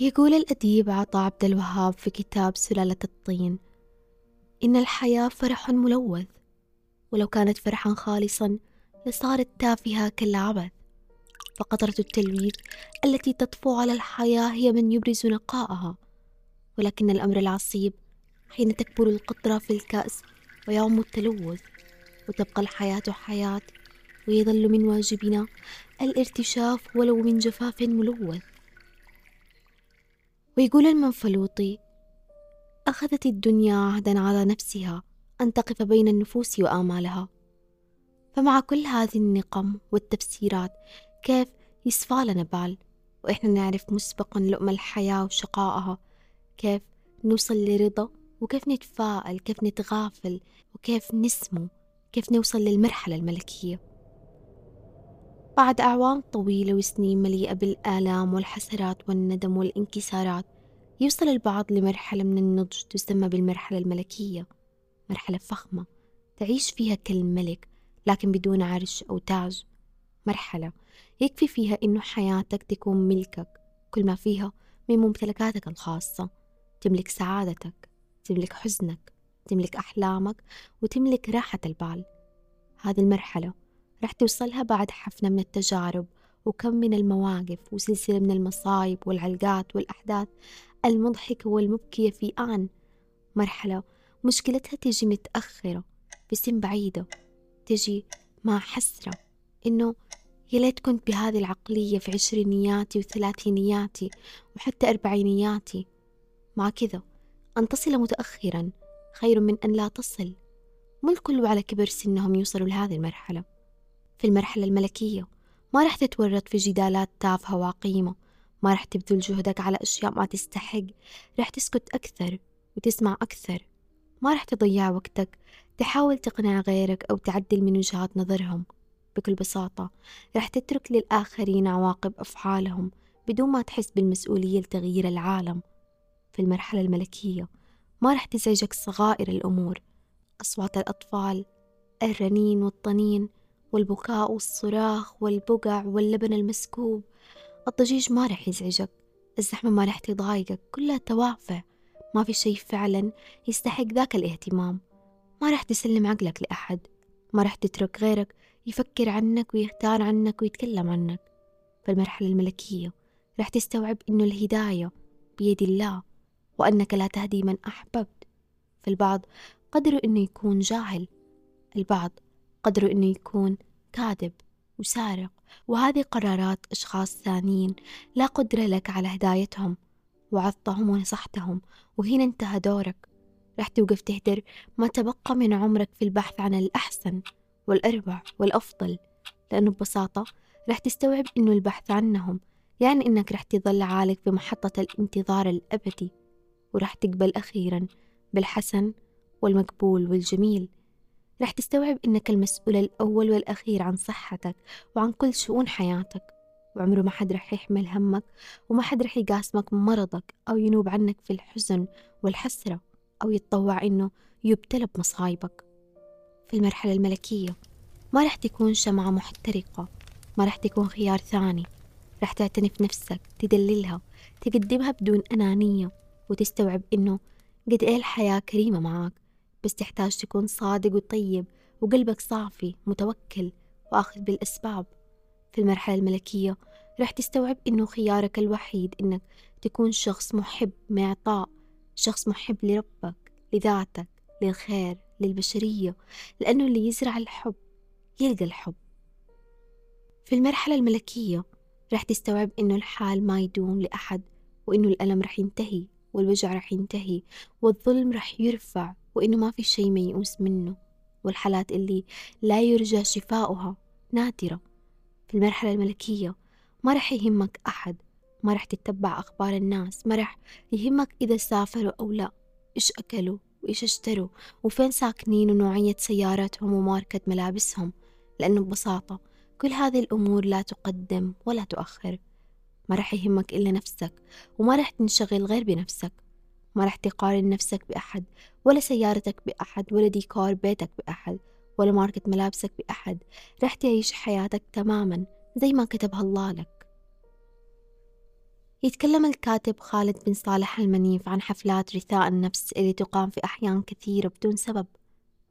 يقول الأديب عطا عبد الوهاب في كتاب سلالة الطين إن الحياة فرح ملوث ولو كانت فرحا خالصا لصارت تافهة كالعبث فقطرة التلويث التي تطفو على الحياة هي من يبرز نقاءها ولكن الأمر العصيب حين تكبر القطرة في الكأس ويعم التلوث وتبقى الحياة حياة ويظل من واجبنا الارتشاف ولو من جفاف ملوث. ويقول المنفلوطي أخذت الدنيا عهدا على نفسها أن تقف بين النفوس وآمالها. فمع كل هذه النقم والتفسيرات كيف يصفى لنا بال؟ وإحنا نعرف مسبقا لؤم الحياة وشقائها كيف نوصل لرضا؟ وكيف نتفائل؟ كيف نتغافل؟ وكيف نسمو؟ كيف نوصل للمرحلة الملكية؟ بعد أعوام طويلة وسنين مليئة بالآلام والحسرات والندم والانكسارات يوصل البعض لمرحلة من النضج تسمى بالمرحلة الملكية مرحلة فخمة تعيش فيها كالملك لكن بدون عرش أو تاج. مرحلة يكفي فيها إنه حياتك تكون ملكك كل ما فيها من ممتلكاتك الخاصة. تملك سعادتك تملك حزنك تملك أحلامك وتملك راحة البال. هذه المرحلة رح توصلها بعد حفنة من التجارب وكم من المواقف وسلسلة من المصايب والعلقات والأحداث المضحكة والمبكية في آن. مرحلة مشكلتها تجي متأخرة بسن بعيدة. تجي مع حسرة إنه يا ليت كنت بهذه العقلية في عشرينياتي وثلاثينياتي وحتى أربعينياتي. مع كذا أن تصل متأخرا خير من أن لا تصل. مو الكل على كبر سنهم يوصلوا لهذه المرحلة. في المرحلة الملكية. ما رح تتورط في جدالات تافهة وعقيمة ما رح تبذل جهدك على أشياء ما تستحق. رح تسكت أكثر وتسمع أكثر. ما رح تضيع وقتك. تحاول تقنع غيرك أو تعدل من وجهات نظرهم. بكل بساطة رح تترك للآخرين عواقب أفعالهم بدون ما تحس بالمسؤولية لتغيير العالم. في المرحلة الملكية ما رح تزعجك صغائر الأمور. أصوات الأطفال الرنين والطنين والبكاء والصراخ والبقع واللبن المسكوب. الضجيج ما رح يزعجك الزحمة ما رح تضايقك كلها توافع. ما في شي فعلا يستحق ذاك الاهتمام. ما رح تسلم عقلك لأحد ما رح تترك غيرك يفكر عنك ويختار عنك ويتكلم عنك. في المرحلة الملكية رح تستوعب إنه الهداية بيد الله وأنك لا تهدي من أحببت. فالبعض قدروا إنه يكون جاهل البعض قدروا إنه يكون كاذب وسارق وهذه قرارات أشخاص ثانيين لا قدرة لك على هدايتهم وعظتهم ونصحتهم وهنا انتهى دورك. رح توقف تهدر ما تبقى من عمرك في البحث عن الأحسن والأربع والأفضل لأنه ببساطة رح تستوعب إنه البحث عنهم يعني إنك رح تظل عالق في محطة الانتظار الأبدي ورح تقبل أخيرا بالحسن والمقبول والجميل. رح تستوعب إنك المسؤول الأول والأخير عن صحتك وعن كل شؤون حياتك. وعمره ما حد رح يحمل همك وما حد رح يقاسمك مرضك أو ينوب عنك في الحزن والحسرة أو يتطوع إنه يبتلى بمصايبك. في المرحلة الملكية ما رح تكون شمعة محترقة ما رح تكون خيار ثاني. رح تعتني في نفسك تدللها تقدمها بدون أنانية وتستوعب إنه قد إيه الحياة كريمة معاك. بس تحتاج تكون صادق وطيب وقلبك صافي متوكل وأخذ بالأسباب. في المرحلة الملكية رح تستوعب إنه خيارك الوحيد إنك تكون شخص محب معطاء شخص محب لربك لذاتك للخير للبشرية لأنه اللي يزرع الحب يلقى الحب. في المرحلة الملكية رح تستوعب إنه الحال ما يدوم لأحد وإنه الألم رح ينتهي والوجع رح ينتهي والظلم رح يرفع وإنه ما في شي ميؤوس منه. والحالات اللي لا يرجى شفاؤها نادرة. في المرحلة الملكية ما رح يهمك أحد. ما رح تتبع أخبار الناس. ما رح يهمك إذا سافروا أو لا. إيش أكلوا وإيش اشتروا وفين ساكنين ونوعية سياراتهم وماركة ملابسهم. لأنه ببساطة كل هذه الأمور لا تقدم ولا تؤخر. ما رح يهمك إلا نفسك وما رح تنشغل غير بنفسك. ما رح تقارن نفسك بأحد ولا سيارتك بأحد ولا ديكور بيتك بأحد ولا ماركة ملابسك بأحد. رح تعيش حياتك تماما زي ما كتبها الله لك. يتكلم الكاتب خالد بن صالح المنيف عن حفلات رثاء النفس اللي تقام في أحيان كثيرة بدون سبب.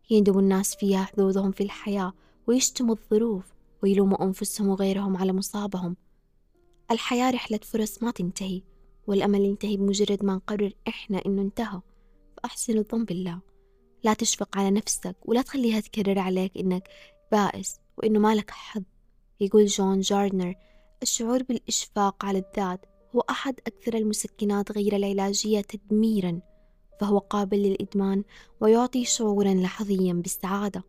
يندب الناس فيها حظوظهم في الحياة ويشتموا الظروف ويلوموا أنفسهم وغيرهم على مصابهم. الحياة رحلة فرص ما تنتهي. والأمل ينتهي بمجرد ما نقرر إحنا إنه انتهى. فأحسن الظن بالله. لا تشفق على نفسك ولا تخليها تكرر عليك إنك بائس وإنه مالك حظ. يقول جون جاردنر الشعور بالإشفاق على الذات هو أحد أكثر المسكنات غير العلاجية تدميرا فهو قابل للإدمان ويعطي شعورا لحظيا بالسعادة.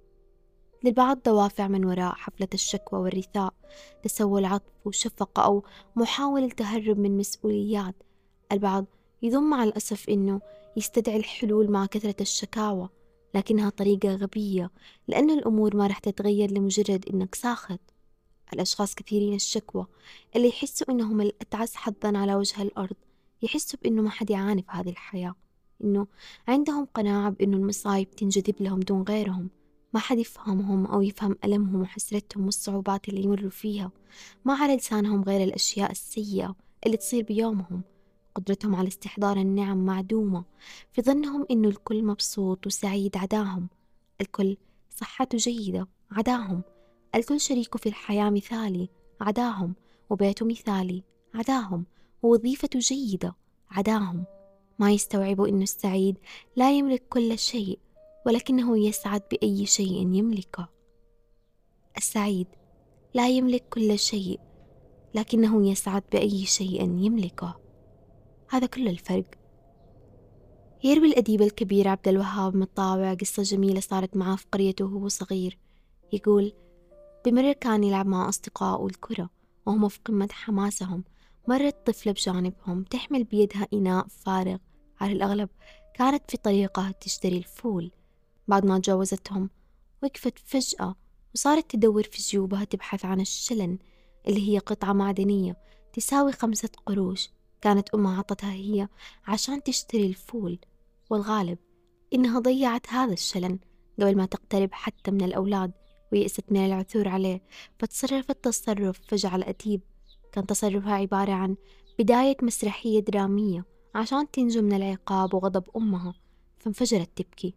للبعض دوافع من وراء حفلة الشكوى والرثاء تسول عطف وشفقة أو محاولة التهرب من مسؤوليات البعض يظن مع الأسف أنه يستدعي الحلول مع كثرة الشكاوى لكنها طريقة غبية لأن الأمور ما رح تتغير لمجرد إنك ساخط. الأشخاص كثيرين الشكوى اللي يحسوا إنهم الأتعس حظا على وجه الأرض يحسوا بإنه ما حد يعاني في هذه الحياة إنه عندهم قناعة بإنه المصايب تنجذب لهم دون غيرهم. ما حد يفهمهم أو يفهم ألمهم وحسرتهم والصعوبات اللي يمروا فيها. ما على لسانهم غير الأشياء السيئة اللي تصير بيومهم. قدرتهم على استحضار النعم معدومة في ظنهم إنه الكل مبسوط وسعيد عداهم. الكل صحته جيدة عداهم. الكل شريكه في الحياة مثالي عداهم. وبيته مثالي عداهم. ووظيفته جيدة عداهم. ما يستوعبوا إنه السعيد لا يملك كل شيء ولكنه يسعد بأي شيء يملكه. السعيد لا يملك كل شيء لكنه يسعد بأي شيء يملكه. هذا كل الفرق. يروي الأديب الكبير عبد الوهاب مطاوع قصة جميلة صارت معاه في قريته وهو صغير. يقول بمرة كان يلعب مع أصدقائه الكرة وهم في قمة حماسهم. مرت طفلة بجانبهم تحمل بيدها إناء فارغ. على الأغلب كانت في طريقها تشتري الفول. بعد ما تجاوزتهم وقفت فجأة وصارت تدور في جيوبها تبحث عن الشلن اللي هي قطعة معدنية تساوي خمسة قروش. كانت أمها عطتها هي عشان تشتري الفول. والغالب إنها ضيعت هذا الشلن قبل ما تقترب حتى من الأولاد ويأست من العثور عليه. فتصرفت تصرف فجع الأديب كان تصرفها عبارة عن بداية مسرحية درامية عشان تنجو من العقاب وغضب أمها. فانفجرت تبكي.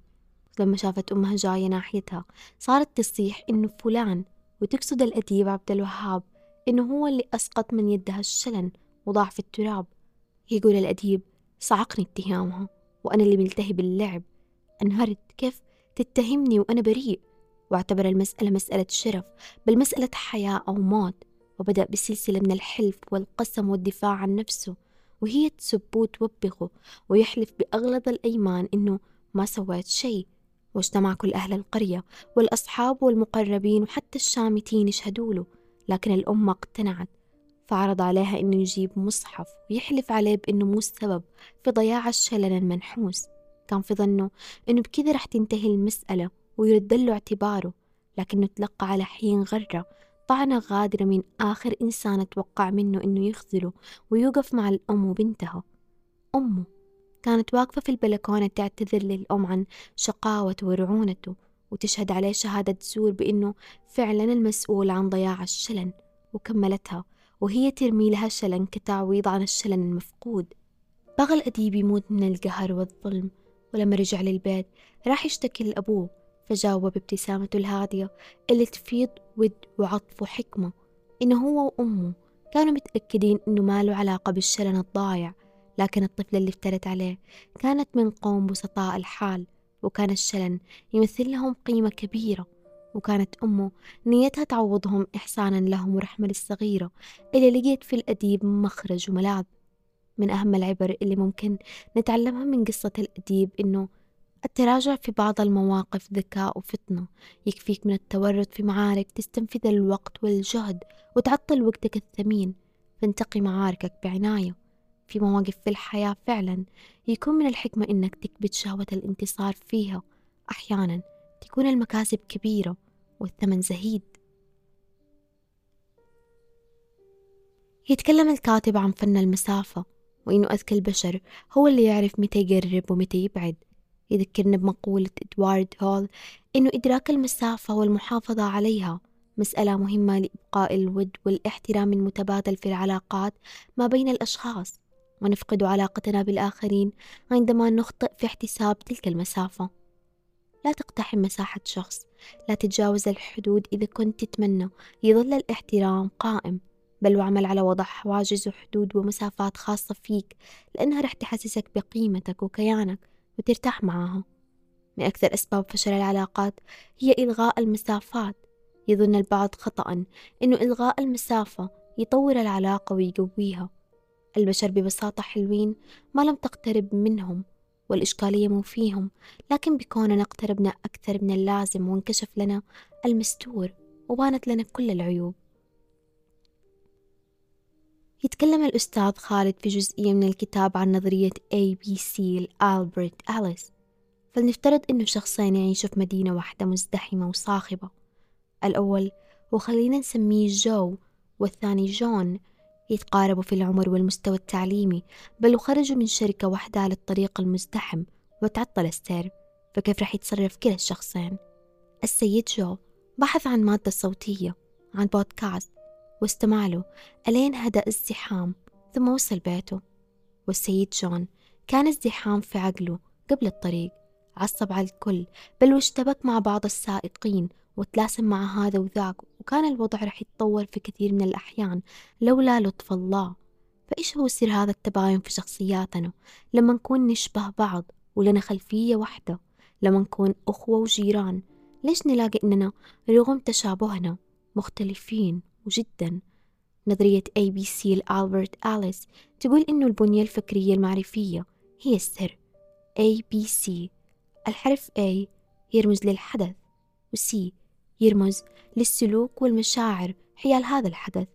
لما شافت أمها جاية ناحيتها صارت تصيح إنه فلان وتقصد الأديب عبد الوهاب إنه هو اللي أسقط من يدها الشلن وضاع في التراب. يقول الأديب صعقني اتهامها وأنا اللي ملتهي باللعب. انهرت كيف؟ تتهمني وأنا بريء. واعتبر المسألة مسألة شرف بل مسألة حياة أو موت. وبدأ بسلسلة من الحلف والقسم والدفاع عن نفسه. وهي تسب وتوبخه ويحلف بأغلظ الأيمان إنه ما سويت شيء. واجتمع كل أهل القرية والأصحاب والمقربين وحتى الشامتين يشهدوا له. لكن الأم اقتنعت. فعرض عليها إنه يجيب مصحف ويحلف عليه بإنه مو السبب في ضياع الشلل المنحوس. كان في ظنه إنه بكذا رح تنتهي المسألة ويرد له اعتباره لكنه تلقى على حين غرة. طعنة غادرة من آخر إنسان توقع منه إنه يخذله ويوقف مع الأم وبنتها. أمه كانت واقفة في البلكونة تعتذر للأم عن شقاوته ورعونته وتشهد عليه شهادة زور بإنه فعلا المسؤول عن ضياع الشلن وكملتها. وهي ترمي لها شلن كتعويض عن الشلن المفقود. بغى الأديب يموت من القهر والظلم ولما رجع للبيت راح يشتكي لأبوه فجاوب بابتسامته الهادية اللي تفيض ود وعطف وحكمة. إنه هو وأمه كانوا متأكدين إنه ما له علاقة بالشلن الضايع لكن الطفلة اللي افترت عليه كانت من قوم بسطاء الحال وكان الشلن يمثل لهم قيمة كبيرة. وكانت أمه نيتها تعوضهم إحسانا لهم ورحمة للصغيرة اللي لقيت في الأديب مخرج وملاذ. من أهم العبر اللي ممكن نتعلمها من قصة الأديب إنه التراجع في بعض المواقف ذكاء وفطنة. يكفيك من التورط في معارك تستنفذ الوقت والجهد وتعطل وقتك الثمين. فانتقي معاركك بعناية في مواقف في الحياة فعلا يكون من الحكمة إنك تكبت شهوة الانتصار فيها. أحيانا تكون المكاسب كبيرة والثمن زهيد. يتكلم الكاتب عن فن المسافة وإنه أذكى البشر هو اللي يعرف متى يقرب ومتى يبعد. يذكرنا بمقولة إدوارد هول إنه إدراك المسافة والمحافظة عليها مسألة مهمة لإبقاء الود والاحترام المتبادل في العلاقات ما بين الأشخاص ونفقد علاقتنا بالآخرين عندما نخطئ في احتساب تلك المسافة. لا تقتحم مساحة شخص لا تتجاوز الحدود إذا كنت تتمنى. يظل الاحترام قائم بل واعمل على وضع حواجز وحدود ومسافات خاصة فيك لأنها رح تحسسك بقيمتك وكيانك وترتاح معاها. من أكثر أسباب فشل العلاقات هي إلغاء المسافات. يظن البعض خطأ أنه إلغاء المسافة يطور العلاقة ويقويها. البشر ببساطة حلوين ما لم تقترب منهم. والإشكالية مو فيهم لكن بكوننا اقتربنا أكثر من اللازم وانكشف لنا المستور وبانت لنا كل العيوب. يتكلم الأستاذ خالد في جزئية من الكتاب عن نظرية ABC لألبرت أليس. فلنفترض إنه شخصين يعيشوا في مدينة واحدة مزدحمة وصاخبة. الأول وخلينا نسميه جو والثاني جون يتقاربوا في العمر والمستوى التعليمي بل وخرجوا من شركة واحدة على الطريق المزدحم وتعطل السير فكيف رح يتصرف كلا الشخصين السيد جو بحث عن مادة صوتية عن بودكاست واستمع له ألين هدأ الزحام ثم وصل بيته. والسيد جون كان ازدحام في عقله قبل الطريق عصب على الكل بل واشتبك مع بعض السائقين وتلاسم مع هذا وذاك وكان الوضع رح يتطور في كثير من الأحيان لولا لطف الله. فإيش هو سر هذا التباين في شخصياتنا؟ لما نكون نشبه بعض ولنا خلفية واحدة لما نكون أخوة وجيران ليش نلاقي إننا رغم تشابهنا مختلفين وجدا؟ نظرية أي بي سي لألبرت أليس تقول إنه البنية الفكرية المعرفية هي السر. ABC الحرف A يرمز للحدث و C يرمز للسلوك والمشاعر حيال هذا الحدث.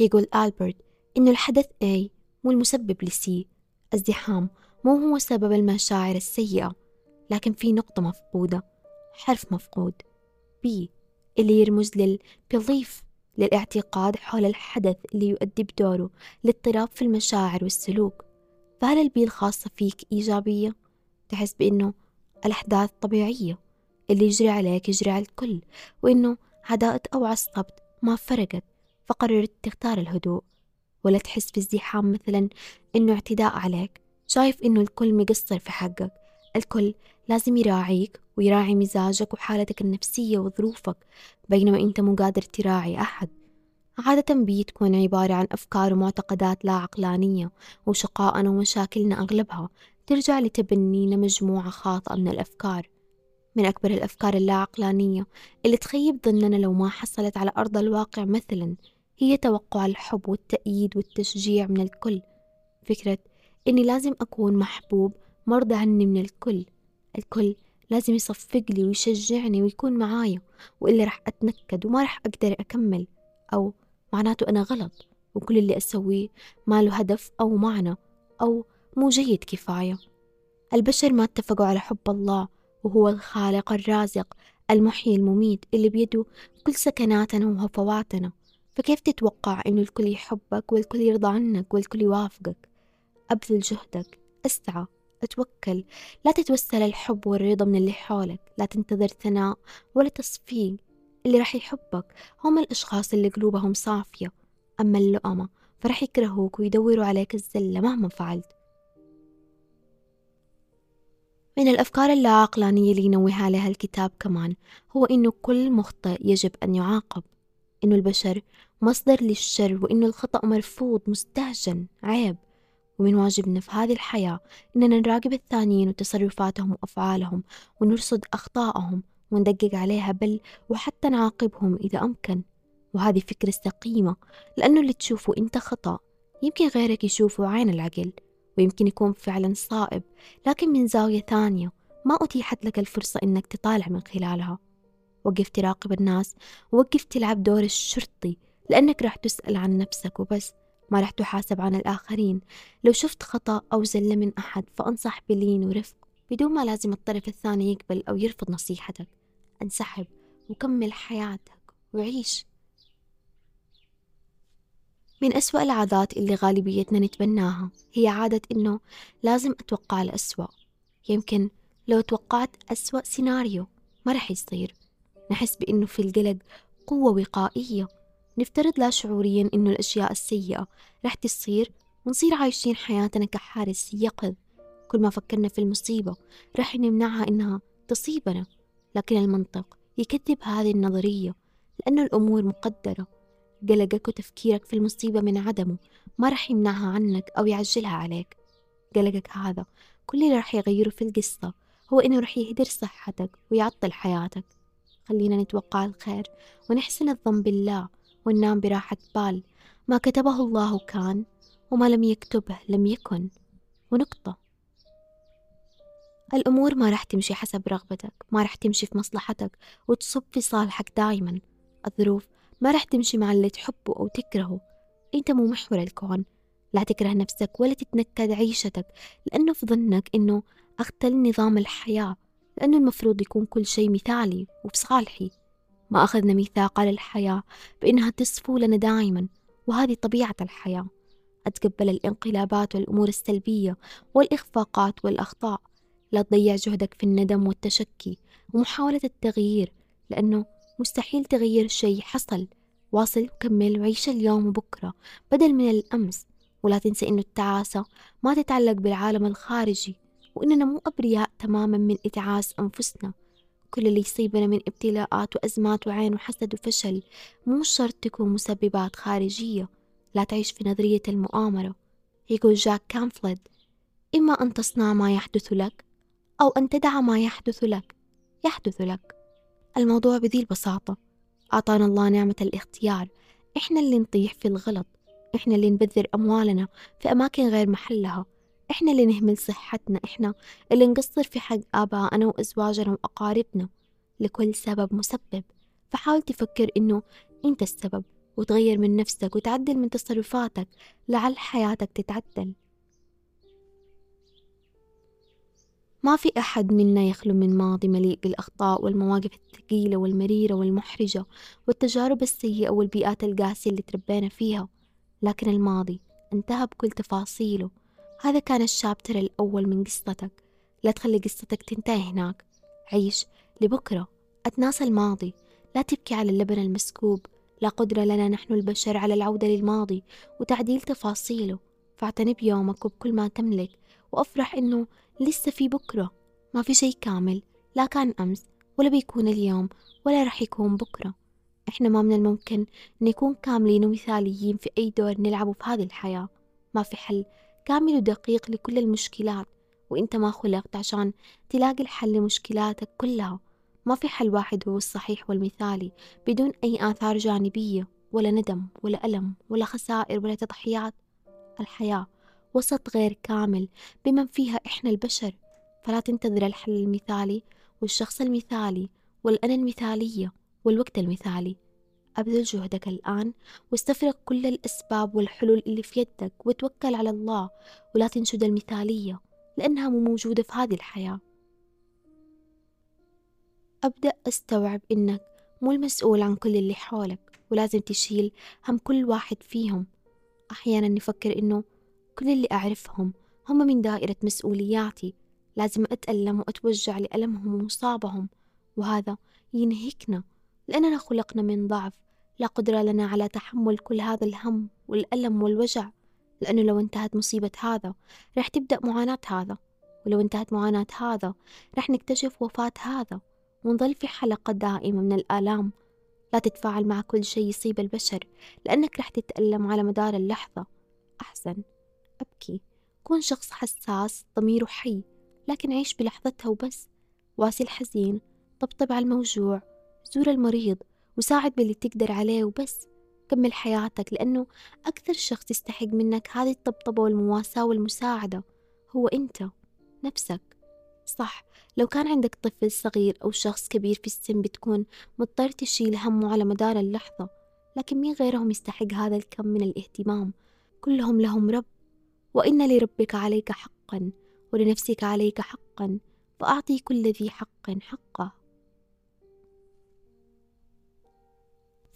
يقول ألبرت إنه الحدث A مو المسبب ل C. الزحام مو هو سبب المشاعر السيئة لكن في نقطة مفقودة حرف مفقود. B اللي يرمز لل belief للاعتقاد حول الحدث اللي يؤدي بدوره لاضطراب في المشاعر والسلوك. فهل البي الخاصة فيك إيجابية؟ تحس بأنه الأحداث طبيعية. اللي يجري عليك يجري على الكل وإنه عداءت أو عصبت ما فرقت فقررت تختار الهدوء. ولا تحس في ازدحام مثلا إنه اعتداء عليك شايف إنه الكل مقصر في حقك. الكل لازم يراعيك ويراعي مزاجك وحالتك النفسية وظروفك بينما أنت مو قادر تراعي أحد. عادة بي تكون عبارة عن أفكار ومعتقدات لا عقلانية وشقائنا ومشاكلنا أغلبها ترجع لتبنينا مجموعة خاطئة من الأفكار. من أكبر الأفكار اللا عقلانية اللي تخيب ظننا لو ما حصلت على أرض الواقع مثلا هي توقع الحب والتأييد والتشجيع من الكل. فكرة إني لازم أكون محبوب مرضى عني من الكل. الكل لازم يصفق لي ويشجعني ويكون معايا وإلا رح أتنكد وما رح أقدر أكمل. أو معناته أنا غلط وكل اللي أسويه ما له هدف أو معنى أو مو جيد كفاية. البشر ما اتفقوا على حب الله وهو الخالق الرازق المحيي المميت اللي بيده كل سكناتنا وهفواتنا. فكيف تتوقع إنه الكل يحبك والكل يرضى عنك والكل يوافقك؟ أبذل جهدك اسعى أتوكل. لا تتوسل الحب والرضا من اللي حولك. لا تنتظر ثناء ولا تصفيق. اللي راح يحبك هم الأشخاص اللي قلوبهم صافية. أما اللؤمة فرح يكرهوك ويدوروا عليك الزلة مهما فعلت. من الأفكار اللاعقلانية اللي ينوه عليها الكتاب كمان هو إنه كل مخطئ يجب أن يعاقب. إنه البشر مصدر للشر وإنه الخطأ مرفوض مستهجن عيب. ومن واجبنا في هذه الحياة إننا نراقب الثانيين وتصرفاتهم وأفعالهم ونرصد أخطائهم وندقق عليها بل وحتى نعاقبهم إذا أمكن. وهذه فكرة سقيمة لأنه اللي تشوفه أنت خطأ يمكن غيرك يشوفه عين العقل. ويمكن يكون فعلا صائب لكن من زاوية ثانية ما أتيحت لك الفرصة إنك تطالع من خلالها. وقف تراقب الناس ووقف تلعب دور الشرطي لأنك راح تسأل عن نفسك وبس. ما راح تحاسب عن الآخرين. لو شفت خطأ أو زلة من أحد فأنصح بلين ورفق. بدون ما لازم الطرف الثاني يقبل أو يرفض نصيحتك انسحب وكمل حياتك وعيش. من أسوأ العادات اللي غالبيتنا نتبناها هي عادة إنه لازم أتوقع الأسوأ. يمكن لو توقعت أسوأ سيناريو ما رح يصير. نحس بإنه في القلق قوة وقائية. نفترض لا شعوريا إنه الأشياء السيئة رح تصير ونصير عايشين حياتنا كحارس يقظ. كل ما فكرنا في المصيبة رح نمنعها إنها تصيبنا. لكن المنطق يكذب هذه النظرية لأنه الأمور مقدرة. قلقك وتفكيرك في المصيبة من عدمه. ما رح يمنعها عنك أو يعجلها عليك. قلقك هذا. كل اللي رح يغيره في القصة هو إنه رح يهدر صحتك ويعطل حياتك. خلينا نتوقع الخير ونحسن الظن بالله وننام براحة بال. ما كتبه الله كان وما لم يكتبه لم يكن. ونقطة. الأمور ما رح تمشي حسب رغبتك ما رح تمشي في مصلحتك وتصب في صالحك دايما. الظروف ما رح تمشي مع اللي تحبه أو تكرهه. أنت مو محور الكون. لا تكره نفسك ولا تتنكد عيشتك لأنه في ظنك إنه أختل نظام الحياة لأنه المفروض يكون كل شيء مثالي وبصالحي ما أخذنا ميثاق على الحياة بإنها تصفو لنا دائما وهذه طبيعة الحياة. أتقبل الانقلابات والأمور السلبية والإخفاقات والأخطاء. لا تضيع جهدك في الندم والتشكي ومحاولة التغيير لأنه مستحيل تغير شيء حصل. واصل وكمل وعيش اليوم وبكرة بدل من الأمس. ولا تنسى إنه التعاسة ما تتعلق بالعالم الخارجي وإننا مو أبرياء تماما من إتعاس أنفسنا. كل اللي يصيبنا من ابتلاءات وأزمات وعين وحسد وفشل مو شرط تكون مسببات خارجية. لا تعيش في نظرية المؤامرة. يقول جاك كانفلد إما أن تصنع ما يحدث لك أو أن تدع ما يحدث لك. يحدث لك. الموضوع بذي البساطة. أعطانا الله نعمة الاختيار. إحنا اللي نطيح في الغلط. إحنا اللي نبذر أموالنا في أماكن غير محلها. إحنا اللي نهمل صحتنا. إحنا اللي نقصر في حق آبائنا وأزواجنا وأقاربنا. لكل سبب مسبب. فحاول تفكر إنه أنت السبب وتغير من نفسك وتعدل من تصرفاتك. لعل حياتك تتعدل. ما في أحد منا يخلو من ماضي مليء بالأخطاء والمواقف الثقيلة والمريرة والمحرجة والتجارب السيئة والبيئات القاسية اللي تربينا فيها. لكن الماضي انتهى بكل تفاصيله. هذا كان الشابتر الأول من قصتك. لا تخلي قصتك تنتهي هناك. عيش لبكرة. أتناسى الماضي. لا تبكي على اللبن المسكوب. لا قدرة لنا نحن البشر على العودة للماضي وتعديل تفاصيله. فاعتني بيومك وبكل ما تملك. وأفرح إنه لسه في بكرة. ما في شي كامل لا كان أمس ولا بيكون اليوم ولا رح يكون بكرة. إحنا ما من الممكن نكون كاملين ومثاليين في أي دور نلعبه في هذه الحياة. ما في حل كامل ودقيق لكل المشكلات وإنت ما خلقت عشان تلاقي الحل لمشكلاتك كلها. ما في حل واحد هو الصحيح والمثالي بدون أي آثار جانبية ولا ندم ولا ألم ولا خسائر ولا تضحيات. الحياة وسط غير كامل بمن فيها إحنا البشر. فلا تنتظر الحل المثالي والشخص المثالي والأنا المثالية والوقت المثالي. أبذل جهدك الآن واستفرغ كل الأسباب والحلول اللي في يدك وتوكل على الله ولا تنشد المثالية لأنها مو موجودة في هذه الحياة. أبدأ أستوعب إنك مو المسؤول عن كل اللي حولك ولازم تشيل هم كل واحد فيهم. أحيانا نفكر إنه كل اللي أعرفهم هم من دائرة مسؤولياتي. لازم أتألم وأتوجع لألمهم ومصابهم وهذا ينهكنا لأننا خلقنا من ضعف. لا قدرة لنا على تحمل كل هذا الهم والألم والوجع لأنه لو انتهت مصيبة هذا رح تبدأ معاناة هذا ولو انتهت معاناة هذا رح نكتشف وفاة هذا. ونظل في حلقة دائمة من الآلام. لا تتفاعل مع كل شيء يصيب البشر لأنك رح تتألم على مدار اللحظة. أحسن. أبكي. كون شخص حساس ضميره حي لكن عيش بلحظتها وبس. واسي الحزين طبطب على الموجوع زور المريض وساعد باللي تقدر عليه وبس. كمل حياتك لأنه أكثر شخص يستحق منك هذه الطبطبة والمواساة والمساعدة. هو أنت نفسك. صح لو كان عندك طفل صغير أو شخص كبير في السن بتكون مضطر تشيل همه على مدار اللحظة. لكن مين غيرهم يستحق هذا الكم من الاهتمام؟ كلهم لهم رب. وإن لربك عليك حقا ولنفسك عليك حقا فأعطي كل ذي حق حقه.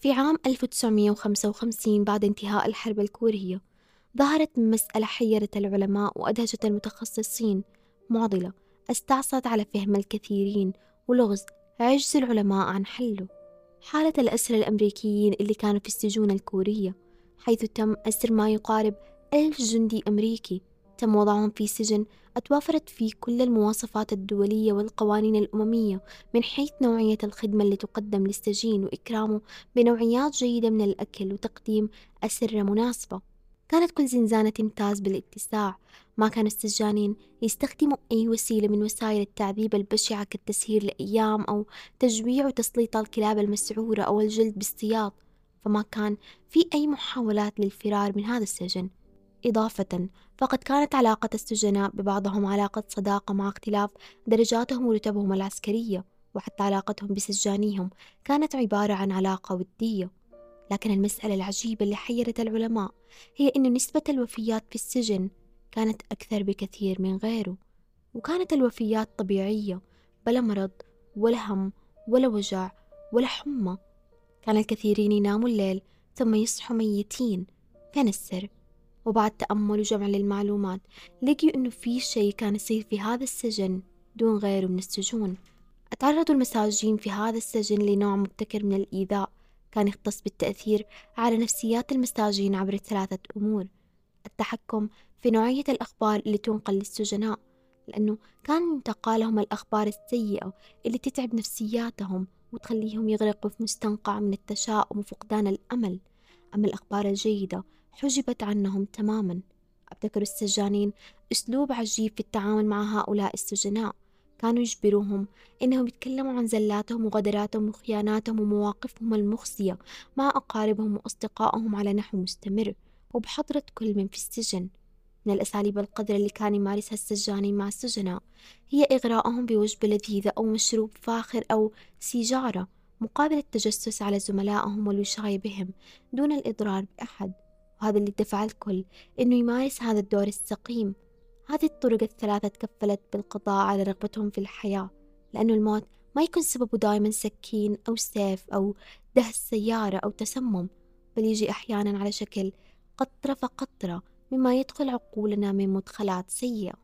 في عام 1955 بعد انتهاء الحرب الكورية ظهرت مسألة حيرت العلماء وأدهشت المتخصصين معضلة استعصت على فهم الكثيرين ولغز عجز العلماء عن حله. حالة الأسرى الأمريكيين اللي كانوا في السجون الكورية حيث تم أسر ما يقارب ألف جندي أمريكي تم وضعهم في سجن أتوافرت فيه كل المواصفات الدولية والقوانين الأممية من حيث نوعية الخدمة اللي تقدم للسجين وإكرامه بنوعيات جيدة من الأكل وتقديم أسرة مناسبة. كانت كل زنزانة تمتاز بالاتساع. ما كان السجانين يستخدموا أي وسيلة من وسائل التعذيب البشعة كالتسهير لأيام أو تجويع وتسليط الكلاب المسعورة أو الجلد بالسياط فما كان في أي محاولات للفرار من هذا السجن. إضافة فقد كانت علاقة السجناء ببعضهم علاقة صداقة مع اختلاف درجاتهم ورتبهم العسكرية وحتى علاقتهم بسجانيهم كانت عبارة عن علاقة ودية لكن المسألة العجيبة اللي حيرت العلماء هي أن نسبة الوفيات في السجن كانت أكثر بكثير من غيره وكانت الوفيات طبيعية بلا مرض ولا هم ولا وجع ولا حمى كان الكثيرين يناموا الليل ثم يصحوا ميتين فين السر؟ وبعد تأمل وجمع للمعلومات لقيوا إنه في شيء كان يصير في هذا السجن دون غيره من السجون. تعرضوا المساجين في هذا السجن لنوع مبتكر من الإيذاء كان يختص بالتأثير على نفسيات المساجين عبر ثلاثة أمور. التحكم في نوعية الأخبار اللي تنقل للسجناء لأنه كان ينتقى الأخبار السيئة اللي تتعب نفسياتهم وتخليهم يغرقوا في مستنقع من التشاؤم وفقدان الأمل. أما الأخبار الجيدة حجبت عنهم تماما. ابتكروا السجانين أسلوب عجيب في التعامل مع هؤلاء السجناء. كانوا يجبروهم إنهم يتكلموا عن زلاتهم وغدراتهم وخياناتهم ومواقفهم المخزية مع أقاربهم وأصدقائهم على نحو مستمر وبحضرة كل من في السجن. من الأساليب القذرة اللي كان يمارسها السجانين مع السجناء هي إغراءهم بوجبة لذيذة أو مشروب فاخر أو سيجارة مقابل التجسس على زملائهم والوشاية بهم دون الإضرار بأحد. وهذا اللي دفع الكل إنه يمارس هذا الدور السقيم. هذه الطرق الثلاثة تكفلت بالقضاء على رغبتهم في الحياة لأنه الموت ما يكون سببه دائما سكين أو سيف أو دهس سيارة أو تسمم بل يجي أحيانا على شكل قطرة فقطرة مما يدخل عقولنا من مدخلات سيئة.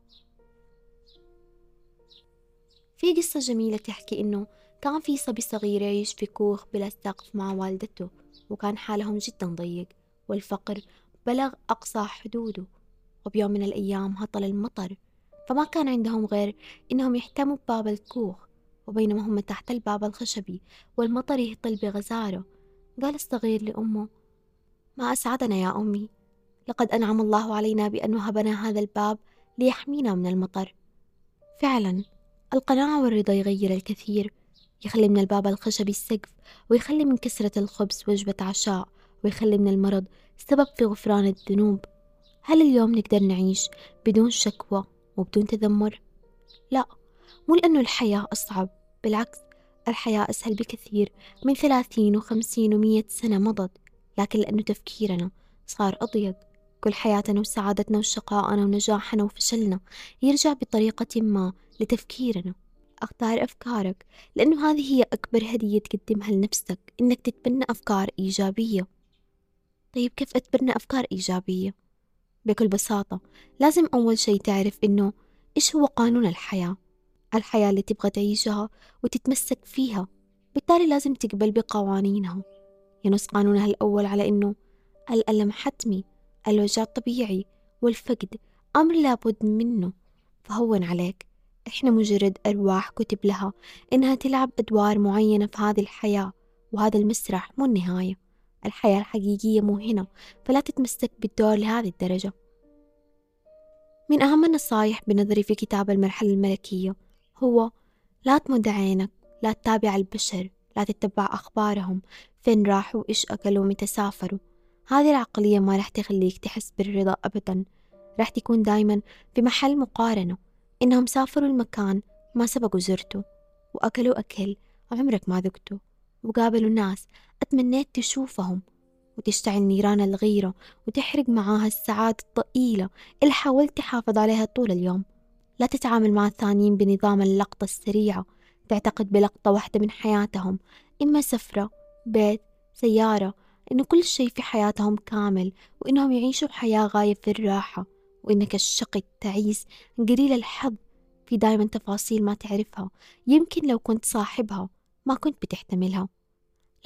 في قصة جميلة تحكي إنه كان في صبي صغير يعيش في كوخ بلا سقف مع والدته وكان حالهم جدا ضيق. والفقر بلغ أقصى حدوده وبيوم من الأيام هطل المطر فما كان عندهم غير إنهم يحتموا بباب الكوخ وبينما هم تحت الباب الخشبي والمطر يهطل بغزارة. قال الصغير لأمه ما أسعدنا يا أمي لقد أنعم الله علينا بأن وهبنا هذا الباب ليحمينا من المطر. فعلا القناعة والرضا يغير الكثير يخلي من الباب الخشبي السقف ويخلي من كسرة الخبز وجبة عشاء ويخلي من المرض سبب في غفران الذنوب. هل اليوم نقدر نعيش بدون شكوى وبدون تذمر؟ لا مو لأنه الحياة أصعب بالعكس الحياة أسهل بكثير من ثلاثين وخمسين ومية سنة مضت. لكن لأنه تفكيرنا صار أضيق. كل حياتنا وسعادتنا وشقائنا ونجاحنا وفشلنا يرجع بطريقة ما لتفكيرنا. أختار أفكارك لأنه هذه هي أكبر هدية تقدمها لنفسك إنك تتبنى أفكار إيجابية. طيب كيف أتبنى أفكار إيجابية؟ بكل بساطة لازم أول شي تعرف إنه إيش هو قانون الحياة؟ الحياة اللي تبغى تعيشها وتتمسك فيها بالتالي لازم تقبل بقوانينها. ينص قانونها الأول على إنه الألم حتمي الوجع طبيعي والفقد أمر لابد منه. فهون عليك إحنا مجرد أرواح كتب لها إنها تلعب أدوار معينة في هذه الحياة وهذا المسرح مو النهاية. الحياة الحقيقية مو هنا فلا تتمسك بالدور لهذه الدرجة. من أهم النصايح بنظري في كتاب المرحلة الملكية هو لا تمد عينك لا تتابع البشر لا تتبع أخبارهم فين راحوا إيش أكلوا متى سافروا. هذه العقلية ما رح تخليك تحس بالرضا أبدا. رح تكون دايما في محل مقارنة. إنهم سافروا المكان ما سبقوا زرته وأكلوا أكل عمرك ما ذقته وقابلوا ناس أتمنيت تشوفهم وتشتعل نيران الغيرة وتحرق معاها السعادة الضئيلة اللي حاولت تحافظ عليها طول اليوم. لا تتعامل مع الثانيين بنظام اللقطة السريعة تعتقد بلقطة واحدة من حياتهم إما سفرة بيت سيارة إنه كل شيء في حياتهم كامل وإنهم يعيشوا حياة غاية في الراحة وإنك الشقي التعيس قليل الحظ في دايما تفاصيل ما تعرفها يمكن لو كنت صاحبها ما كنت بتحتملها.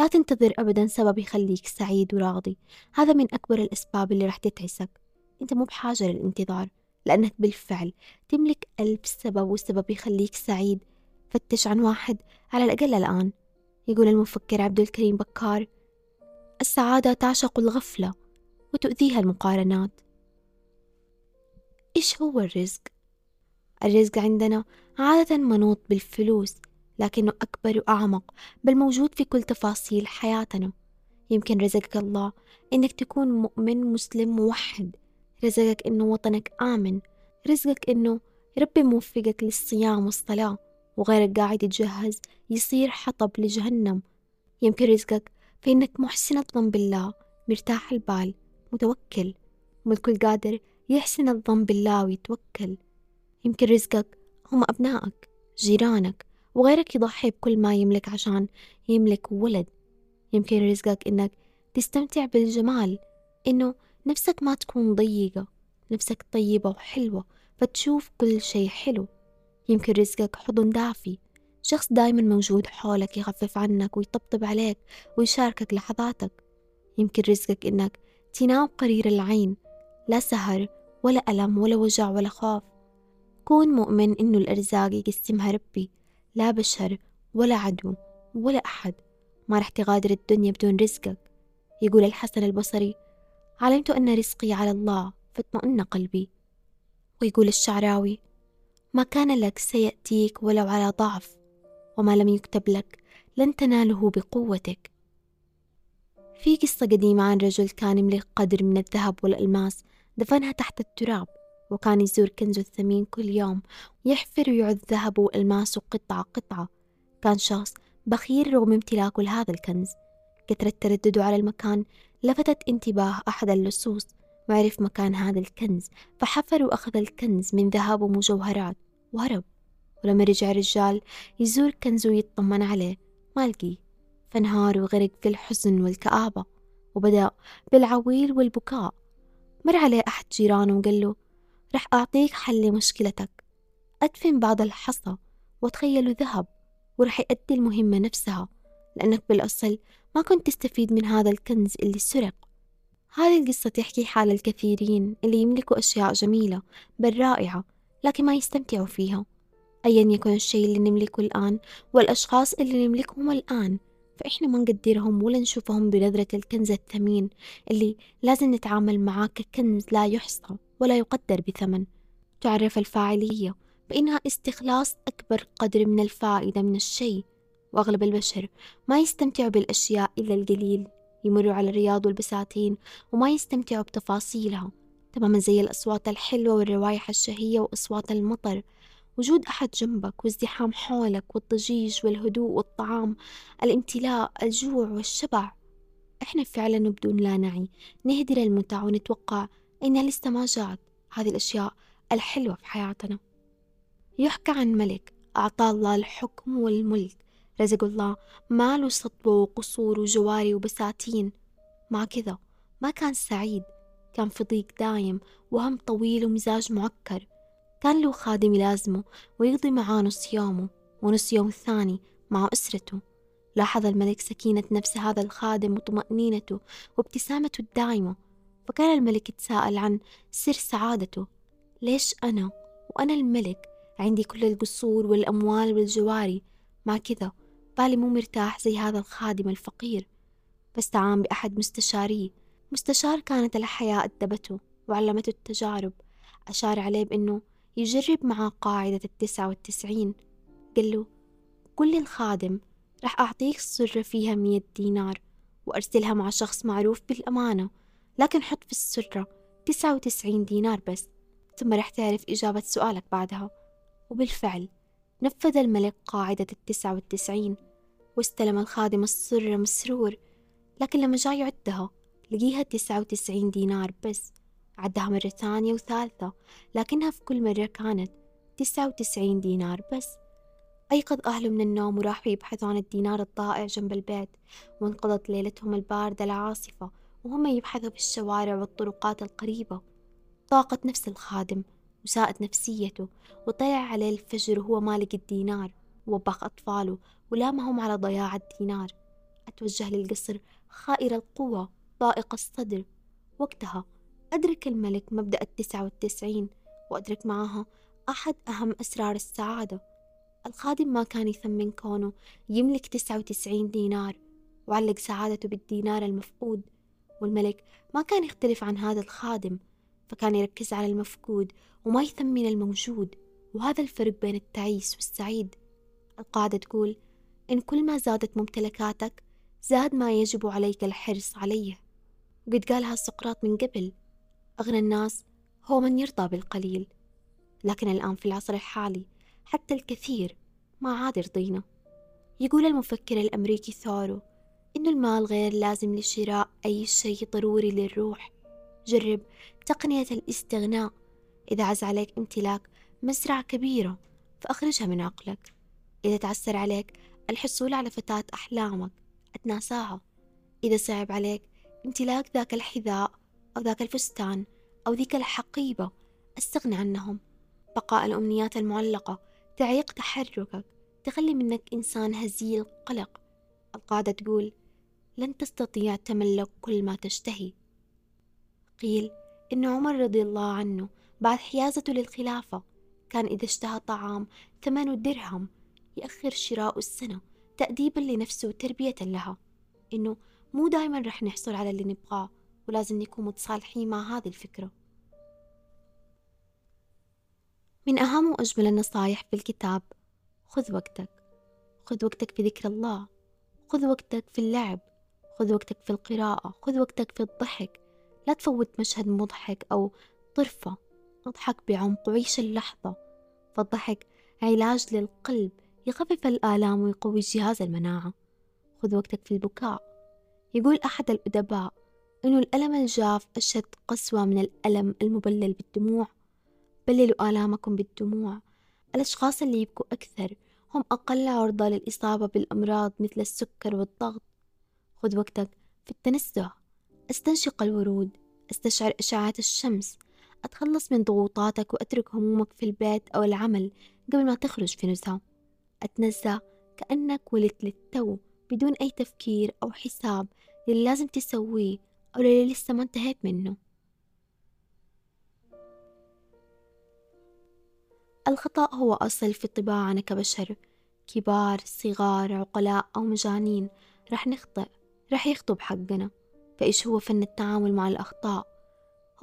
لا تنتظر أبدا سبب يخليك سعيد وراضي. هذا من أكبر الأسباب اللي رح تتعسك. أنت مو بحاجة للانتظار لأنك بالفعل تملك ألف سبب وسبب يخليك سعيد. فتش عن واحد على الأقل الآن. يقول المفكر عبد الكريم بكار السعادة تعشق الغفلة وتؤذيها المقارنات. إيش هو الرزق؟ الرزق عندنا عادة منوط بالفلوس لكنه أكبر وأعمق بل موجود في كل تفاصيل حياتنا. يمكن رزقك الله إنك تكون مؤمن مسلم موحد. رزقك إنه وطنك آمن. رزقك إنه ربي موفقك للصيام والصلاة وغيرك قاعد يتجهز يصير حطب لجهنم. يمكن رزقك في إنك محسن الظن بالله مرتاح البال متوكل. والكل قادر يحسن الظن بالله ويتوكل. يمكن رزقك هم أبنائك جيرانك. وغيرك يضحي بكل ما يملك عشان يملك ولد. يمكن رزقك إنك تستمتع بالجمال إنه نفسك ما تكون ضيقة نفسك طيبة وحلوة فتشوف كل شي حلو. يمكن رزقك حضن دافي شخص دايما موجود حولك يخفف عنك ويطبطب عليك ويشاركك لحظاتك. يمكن رزقك إنك تنام قرير العين لا سهر ولا ألم ولا وجع ولا خوف. كون مؤمن إنه الأرزاق يقسمها ربي. لا بشر ولا عدو ولا أحد. ما رح تغادر الدنيا بدون رزقك يقول الحسن البصري. علمت أن رزقي على الله فاطمئن قلبي. ويقول الشعراوي ما كان لك سيأتيك ولو على ضعف وما لم يكتب لك لن تناله بقوتك. في قصة قديمة عن رجل كان يملك قدر من الذهب والألماس دفنها تحت التراب. وكان يزور كنزه الثمين كل يوم يحفر ويعد ذهبه وألماسه قطعة قطعة. كان شخص بخيل رغم امتلاكه لهذا الكنز. كثرة تردده على المكان لفتت انتباه أحد اللصوص. وعرف مكان هذا الكنز فحفر وأخذ الكنز من ذهب ومجوهرات. وهرب. ولما رجع الرجال يزور كنزه ويطمن عليه. ما لقيه. فانهار وغرق في الحزن والكآبة. وبدأ بالعويل والبكاء. مر عليه أحد جيرانه وقال له رح أعطيك حل لمشكلتك. أدفن بعض الحصى وتخيلوا ذهب ورح يأدي المهمة نفسها لأنك بالأصل ما كنت تستفيد من هذا الكنز اللي سرق. هذه القصة تحكي حال الكثيرين اللي يملكوا أشياء جميلة بل رائعة لكن ما يستمتعوا فيها. أيا يكن الشيء اللي نملكه الآن والأشخاص اللي نملكهم الآن فإحنا ما نقدرهم ولا نشوفهم بنظرة الكنز الثمين اللي لازم نتعامل معاه ككنز لا يحصى. ولا يقدر بثمن. تعرف الفاعلية بأنها استخلاص أكبر قدر من الفائدة من الشيء وأغلب البشر ما يستمتعوا بالأشياء إلا القليل يمروا على الرياض والبساتين وما يستمتعوا بتفاصيلها تماما زي الأصوات الحلوة والروائح الشهية وأصوات المطر. وجود أحد جنبك وازدحام حولك والضجيج والهدوء والطعام الامتلاء الجوع والشبع إحنا فعلا بدون لا نعي نهدر المتع ونتوقع إنها لسه ما جات هذه الأشياء الحلوة في حياتنا. يحكى عن ملك أعطاه الله الحكم والملك رزق الله مال وسطوة وقصور وجواري وبساتين. مع كذا ما كان سعيد كان في ضيق دايم وهم طويل ومزاج معكر. كان له خادم يلازمه ويقضي معاه نص يومه ونص يوم الثاني مع أسرته. لاحظ الملك سكينة نفس هذا الخادم وطمأنينته وابتسامته الدائمة فكان الملك يتساءل عن سر سعادته. ليش أنا وأنا الملك عندي كل القصور والأموال والجواري؟ مع كذا بالي مو مرتاح زي هذا الخادم الفقير. فاستعان بأحد مستشاريه. مستشار كانت الحياة أدبته وعلمته التجارب. أشار عليه بأنه يجرب معاه قاعدة التسعة والتسعين. قال له قل للخادم رح أعطيك السرة فيها مية دينار وأرسلها مع شخص معروف بالأمانة لكن حط في السرة تسعة وتسعين دينار بس ثم رح تعرف إجابة سؤالك بعدها. وبالفعل نفذ الملك قاعدة التسعة والتسعين واستلم الخادم السرة مسرور لكن لما جاي يعدها لقيها تسعة وتسعين دينار بس عدها مرة ثانية وثالثة لكنها في كل مرة كانت تسعة وتسعين دينار بس. أيقظ أهله من النوم وراحوا يبحثوا عن الدينار الضائع جنب البيت وانقضت ليلتهم الباردة العاصفة وهم يبحثوا في الشوارع والطرقات القريبة. ضاقت نفس الخادم وساءت نفسيته وطلع عليه الفجر وهو مالك الدينار ووبخ أطفاله ولامهم على ضياع الدينار. أتوجه للقصر خائر القوة ضائق الصدر. وقتها أدرك الملك مبدأ التسعة والتسعين وأدرك معها أحد أهم أسرار السعادة. الخادم ما كان يثمن كونه يملك تسعة وتسعين دينار وعلق سعادته بالدينار المفقود. والملك ما كان يختلف عن هذا الخادم فكان يركز على المفقود وما يثمن الموجود وهذا الفرق بين التعيس والسعيد. القاعدة تقول إن كل ما زادت ممتلكاتك زاد ما يجب عليك الحرص عليه. قد قالها سقراط من قبل. أغنى الناس هو من يرضى بالقليل. لكن الآن في العصر الحالي حتى الكثير ما عاد يرضينا يقول المفكر الأمريكي ثورو إن المال غير لازم لشراء أي شيء ضروري للروح. جرب تقنية الاستغناء. إذا عز عليك امتلاك مزرعة كبيرة فأخرجها من عقلك. إذا تعسر عليك الحصول على فتاة أحلامك أتناساها إذا صعب عليك امتلاك ذاك الحذاء أو ذاك الفستان أو ذيك الحقيبة استغنى عنهم. بقاء الأمنيات المعلقة تعيق تحركك تخلي منك إنسان هزيل قلق. القاعدة تقول لن تستطيع تملك كل ما تشتهي. قيل إن عمر رضي الله عنه بعد حيازته للخلافة كان إذا اشتهى طعام ثمنه درهم يأخر شراء السنة تأديبا لنفسه وتربية لها. إنه مو دايما رح نحصل على اللي نبغاه ولازم نكون متصالحين مع هذه الفكرة. من أهم وأجمل النصايح في الكتاب خذ وقتك. خذ وقتك في ذكر الله. خذ وقتك في اللعب. خذ وقتك في القراءة خذ وقتك في الضحك. لا تفوت مشهد مضحك أو طرفة اضحك بعمق وعيش اللحظة. فالضحك علاج للقلب يخفف الآلام ويقوي جهاز المناعة. خذ وقتك في البكاء. يقول أحد الأدباء إنه الألم الجاف أشد قسوة من الألم المبلل بالدموع. بللوا آلامكم بالدموع. الأشخاص اللي يبكوا أكثر هم أقل عرضة للإصابة بالأمراض مثل السكر والضغط. خذ وقتك في التنزه استنشق الورود استشعر إشعاعات الشمس أتخلص من ضغوطاتك وأترك همومك في البيت أو العمل قبل ما تخرج في نزهة. أتنزه كأنك ولدت للتو بدون أي تفكير أو حساب للي لازم تسويه أو للي لسه ما انتهيت منه. الخطأ هو أصل في طباعنا كبشر كبار صغار عقلاء أو مجانين. رح نخطئ. رح يخطب حقنا. فإيش هو فن التعامل مع الأخطاء؟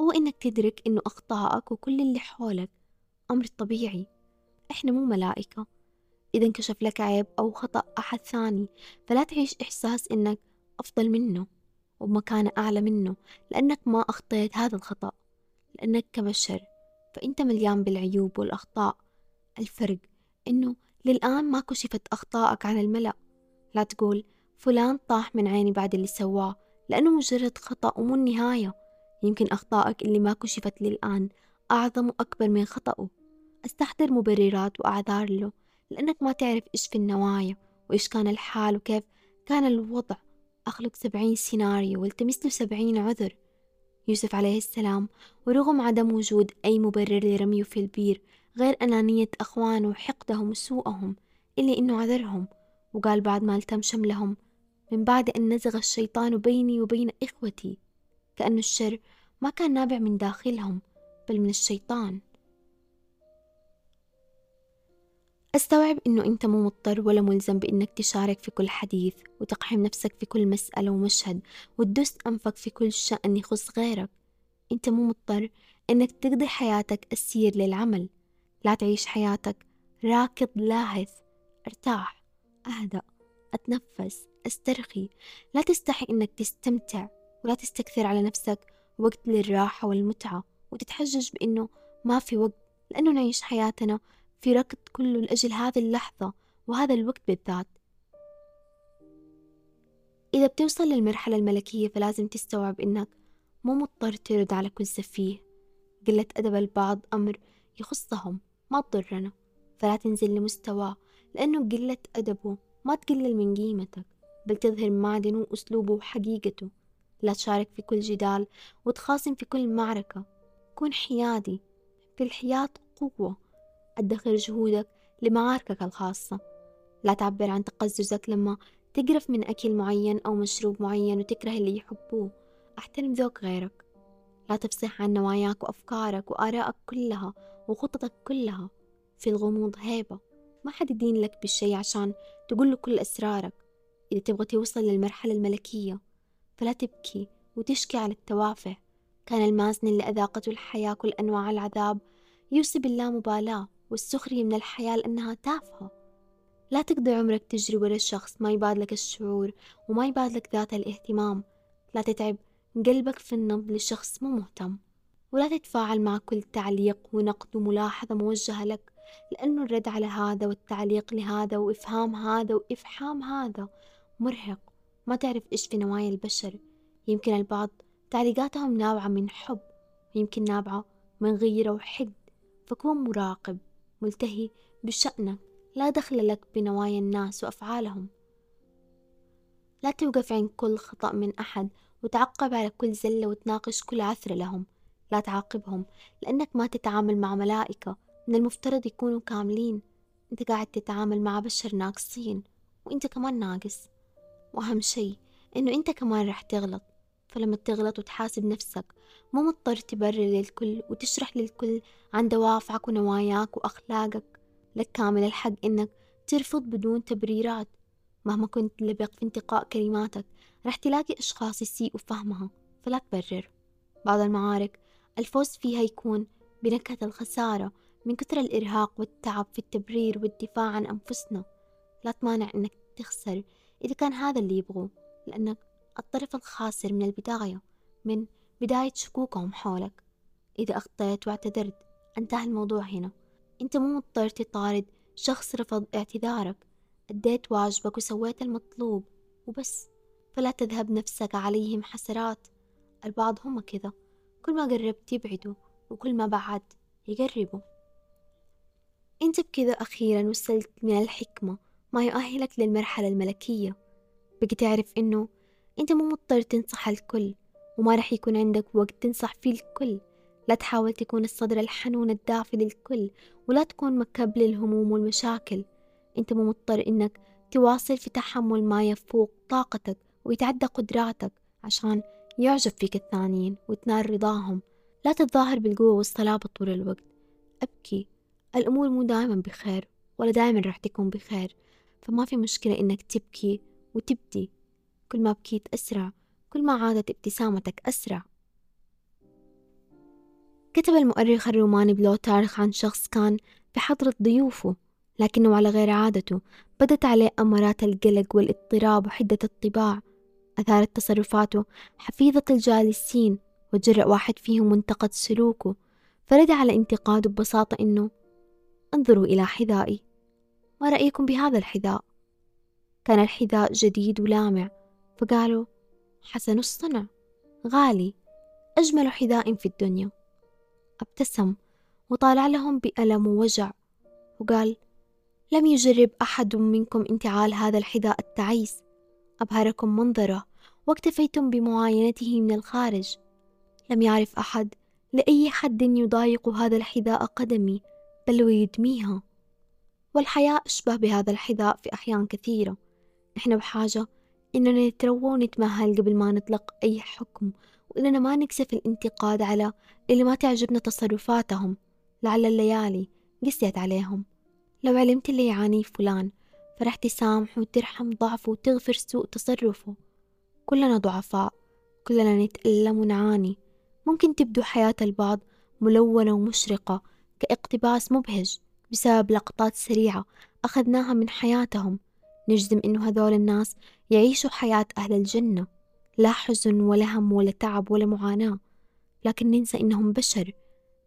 هو إنك تدرك إنه أخطائك وكل اللي حولك أمر طبيعي. إحنا مو ملائكة. إذا انكشف لك عيب أو خطأ أحد ثاني فلا تعيش إحساس إنك أفضل منه وبمكانة أعلى منه لأنك ما أخطيت هذا الخطأ. لأنك كبشر فأنت مليان بالعيوب والأخطاء. الفرق إنه للآن ما كشفت أخطائك عن الملأ. لا تقول فلان طاح من عيني بعد اللي سواه لأنه مجرد خطأ ومو النهاية. يمكن أخطائك اللي ما كشفت للآن أعظم وأكبر من خطأه. أستحضر مبررات وأعذار له لأنك ما تعرف إيش في النوايا وإيش كان الحال وكيف كان الوضع. أخلق سبعين سيناريو والتمس له سبعين عذر. يوسف عليه السلام ورغم عدم وجود أي مبرر لرميه في البير غير أنانية أخوانه وحقدهم وسوءهم إلا إنه عذرهم. وقال بعد ما التم شملهم من بعد أن نزغ الشيطان بيني وبين إخوتي كأن الشر ما كان نابع من داخلهم بل من الشيطان. أستوعب إنه أنت مو مضطر ولا ملزم بإنك تشارك في كل حديث وتقحم نفسك في كل مسألة ومشهد وتدس أنفك في كل شأن يخص غيرك. أنت مو مضطر إنك تقضي حياتك أسير للعمل. لا تعيش حياتك راكض لاهث ارتاح أهدأ أتنفس. أسترخي. لا تستحي إنك تستمتع ولا تستكثر على نفسك. وقت للراحة والمتعة. وتتحجج بإنه ما في وقت لأنه نعيش حياتنا في ركض كله لأجل هذه اللحظة وهذا الوقت بالذات. إذا بتوصل للمرحلة الملكية فلازم تستوعب إنك مو مضطر ترد على كل سفيه. قلة أدب البعض أمر يخصهم ما تضرنا. فلا تنزل لمستواه لأنه قلة أدبه ما تقلل من قيمتك. بل تظهر معدنه وأسلوبه وحقيقته. لا تشارك في كل جدال وتخاصم في كل معركة. كن حيادي. في الحياة قوة. أدخر جهودك لمعاركك الخاصة. لا تعبر عن تقززك لما تقرف من أكل معين أو مشروب معين وتكره اللي يحبوه. أحترم ذوق غيرك. لا تفصح عن نواياك وأفكارك وآرائك كلها وخططك كلها. في الغموض هيبة. ما حد يدين لك بالشي عشان تقول له كل أسرارك. إذا تبغى توصل للمرحلة الملكية فلا تبكي وتشكي على التوافه. كان المازن اللي أذاقته الحياة كل أنواع العذاب يوصي باللامبالاة والسخرية من الحياة لأنها تافهة. لا تقضي عمرك تجري ورا شخص ما يبادلك الشعور وما يبادلك ذات الاهتمام. لا تتعب قلبك في النبض لشخص مو مهتم. ولا تتفاعل مع كل تعليق ونقد وملاحظة موجهة لك لأنه الرد على هذا والتعليق لهذا وإفهام هذا وإفحام هذا. مرهق. ما تعرف إيش في نوايا البشر. يمكن البعض تعليقاتهم نابعة من حب ويمكن نابعة من غيرة وحقد. فكون مراقب ملتهي بشأنك لا دخل لك بنوايا الناس وأفعالهم. لا توقف عند كل خطأ من أحد وتعقب على كل زلة وتناقش كل عثرة لهم. لا تعاقبهم لأنك ما تتعامل مع ملائكة. من المفترض يكونوا كاملين. أنت قاعد تتعامل مع بشر ناقصين وأنت كمان ناقص. وأهم شي إنه أنت كمان رح تغلط فلما تغلط وتحاسب نفسك مو مضطر تبرر للكل وتشرح للكل عن دوافعك ونواياك وأخلاقك لك كامل الحق إنك ترفض بدون تبريرات. مهما كنت لبق في انتقاء كلماتك رح تلاقي أشخاص يسيئوا فهمها فلا تبرر. بعض المعارك الفوز فيها يكون بنكهة الخسارة من كثر الإرهاق والتعب في التبرير والدفاع عن أنفسنا. لا تمانع إنك تخسر إذا كان هذا اللي يبغوه لأنك الطرف الخاسر من البداية من بداية شكوكهم حولك. إذا أخطيت واعتذرت انتهى الموضوع هنا. أنت مو مضطر تطارد شخص رفض اعتذارك. أديت واجبك وسويت المطلوب وبس. فلا تذهب نفسك عليهم حسرات. البعض هم كذا. كل ما قربت يبعدوا وكل ما بعد يقربوا. أنت بكذا أخيرا وصلت من الحكمة. ما يؤهلك للمرحلة الملكية. بقي تعرف إنه أنت مو مضطر تنصح الكل وما رح يكون عندك وقت تنصح فيه الكل. لا تحاول تكون الصدر الحنون الدافي للكل ولا تكون مكب للهموم والمشاكل. أنت مو مضطر إنك تواصل في تحمل ما يفوق طاقتك ويتعدى قدراتك عشان يعجب فيك الثانيين وتنال رضاهم. لا تتظاهر بالقوة والصلابة طول الوقت. أبكي. الأمور مو دائما بخير ولا دائما راح تكون بخير. فما في مشكلة إنك تبكي وتبدي. كل ما بكيت أسرع كل ما عادت ابتسامتك أسرع. كتب المؤرخ الروماني بلوتارخ عن شخص كان بحضرة ضيوفه لكنه على غير عادته. بدت عليه أمارات القلق والاضطراب وحدة الطباع. أثارت تصرفاته حفيظة الجالسين وجرأ واحد فيهم وانتقد سلوكه. فرد على انتقاده ببساطة إنه انظروا إلى حذائي. ما رأيكم بهذا الحذاء؟ كان الحذاء جديد ولامع فقالوا حسن الصنع غالي أجمل حذاء في الدنيا. أبتسم وطالع لهم بألم ووجع وقال لم يجرب أحد منكم انتعال هذا الحذاء التعيس أبهركم منظره واكتفيتم بمعاينته من الخارج. لم يعرف أحد لأي حد يضايق هذا الحذاء قدمي بل ويدميها. والحياة أشبه بهذا الحذاء في أحيان كثيرة. إحنا بحاجة إننا نتروى ونتمهل قبل ما نطلق أي حكم وإننا ما نكسف الانتقاد على اللي ما تعجبنا تصرفاتهم. لعل الليالي قسيت عليهم. لو علمت اللي يعانيه فلان فرح تسامح وترحم ضعفه وتغفر سوء تصرفه. كلنا ضعفاء كلنا نتألم ونعاني. ممكن تبدو حياة البعض ملونة ومشرقة كاقتباس مبهج. بسبب لقطات سريعة أخذناها من حياتهم. نجزم إنه هذول الناس يعيشوا حياة أهل الجنة. لا حزن ولا هم ولا تعب ولا معاناة. لكن ننسى إنهم بشر.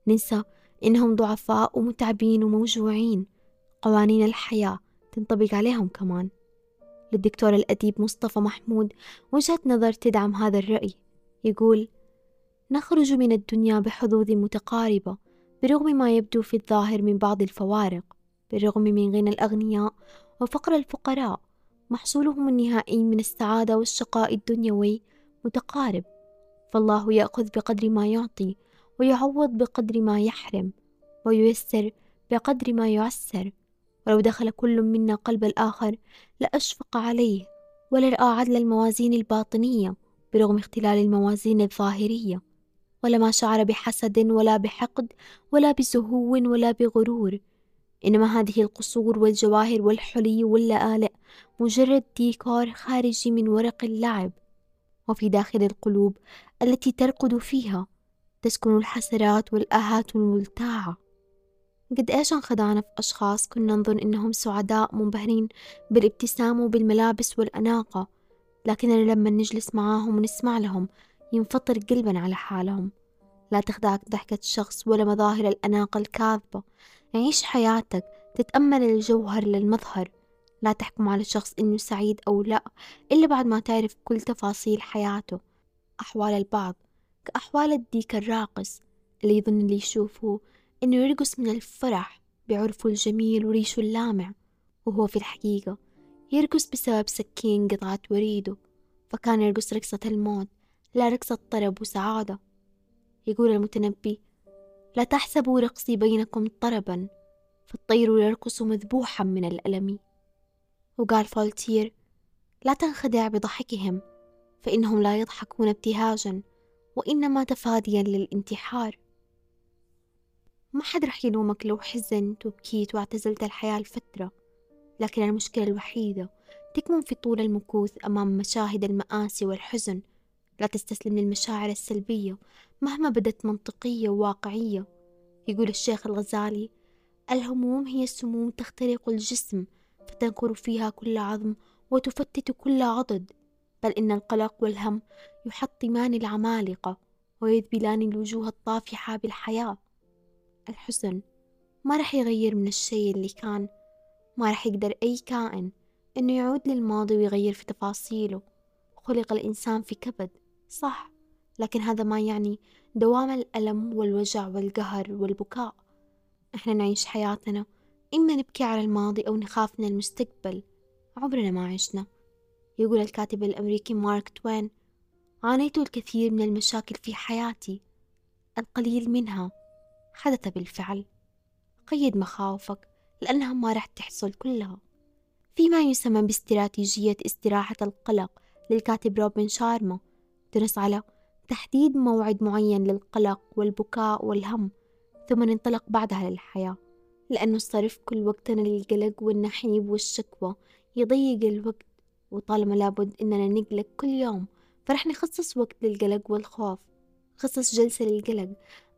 ننسى إنهم ضعفاء ومتعبين وموجوعين. قوانين الحياة تنطبق عليهم كمان. للدكتور الأديب مصطفى محمود وجهة نظر تدعم هذا الرأي يقول نخرج من الدنيا بحظوظ متقاربة برغم ما يبدو في الظاهر من بعض الفوارق بالرغم من غنى الأغنياء وفقر الفقراء محصولهم النهائي من السعادة والشقاء الدنيوي متقارب. فالله يأخذ بقدر ما يعطي ويعوض بقدر ما يحرم وييسر بقدر ما يعسر. ولو دخل كل منا قلب الآخر لأشفق عليه ولا رأى عدل الموازين الباطنية برغم اختلال الموازين الظاهرية. ولا ما شعر بحسد ولا بحقد ولا بزهو ولا بغرور. إنما هذه القصور والجواهر والحلي واللآلئ مجرد ديكور خارجي من ورق اللعب. وفي داخل القلوب التي ترقد فيها تسكن الحسرات والآهات الملتاعة. قد إيش انخدعنا في أشخاص كنا نظن إنهم سعداء منبهرين بالابتسام وبالملابس والأناقة لكننا لما نجلس معاهم ونسمع لهم ينفطر قلبنا على حالهم. لا تخدعك ضحكة شخص ولا مظاهر الأناقة الكاذبة. عيش حياتك تتأمل الجوهر للمظهر. لا تحكم على الشخص إنه سعيد أو لا إلا بعد ما تعرف كل تفاصيل حياته. أحوال البعض كأحوال الديك الراقص اللي يظن اللي يشوفه إنه يرقص من الفرح بعرفه الجميل وريشه اللامع. وهو في الحقيقة يرقص بسبب سكين قطعت وريده فكان يرقص رقصة الموت. لا رقصة طرب وسعادة يقول المتنبي لا تحسبوا رقصي بينكم طربا فالطير يرقص مذبوحا من الألم. وقال فولتير لا تنخدع بضحكهم فإنهم لا يضحكون ابتهاجا وإنما تفاديا للانتحار. ما حد رح يلومك لو حزنت وبكيت واعتزلت الحياة لفترة لكن المشكلة الوحيدة تكمن في طول المكوث أمام مشاهد المآسي والحزن لا تستسلم للمشاعر السلبية مهما بدت منطقية وواقعية. يقول الشيخ الغزالي الهموم هي سموم تخترق الجسم فتنكر فيها كل عظم وتفتت كل عضد. بل إن القلق والهم يحطمان العمالقة ويذبلان الوجوه الطافحة بالحياة. الحزن ما رح يغير من الشيء اللي كان ما رح يقدر أي كائن إنه يعود للماضي ويغير في تفاصيله. خلق الإنسان في كبد. صح لكن هذا ما يعني دوام الألم والوجع والقهر والبكاء. إحنا نعيش حياتنا إما نبكي على الماضي أو نخاف من المستقبل. عمرنا ما عشنا. يقول الكاتب الأمريكي مارك توين عانيت الكثير من المشاكل في حياتي القليل منها حدث بالفعل. قيد مخاوفك لأنها ما رح تحصل كلها. فيما يسمى باستراتيجية استراحة القلق للكاتب روبن شارما تنص على تحديد موعد معين للقلق والبكاء والهم ثم ننطلق بعدها للحياة. لأنه الصرف كل وقتنا للقلق والنحيب والشكوى يضيق الوقت وطالما لابد إننا نقلق كل يوم فرح نخصص وقت للقلق والخوف. خصص جلسة للقلق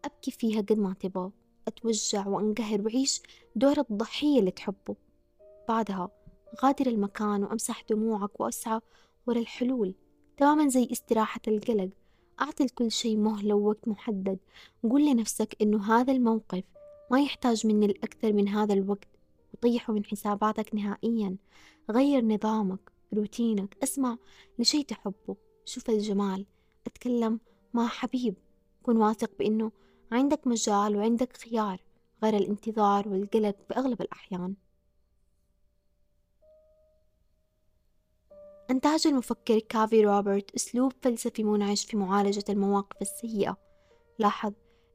أبكي فيها قد ما تبغى أتوجع وأنقهر وعيش دور الضحية اللي تحبه. بعدها غادر المكان وأمسح دموعك وأسعى ورا الحلول. تماما زي استراحة القلق. أعطي لكل شيء مهلة ووقت محدد. قول لنفسك إنه هذا الموقف ما يحتاج مني الأكثر من هذا الوقت وطيحه من حساباتك نهائيا. غير نظامك روتينك. اسمع لشيء تحبه. شوف الجمال. أتكلم مع حبيب. كن واثق بأنه عندك مجال وعندك خيار غير الانتظار والقلق بأغلب الأحيان. أنتاج المفكر كافي روبرت أسلوب فلسفي منعش في معالجة المواقف السيئة. لاحظ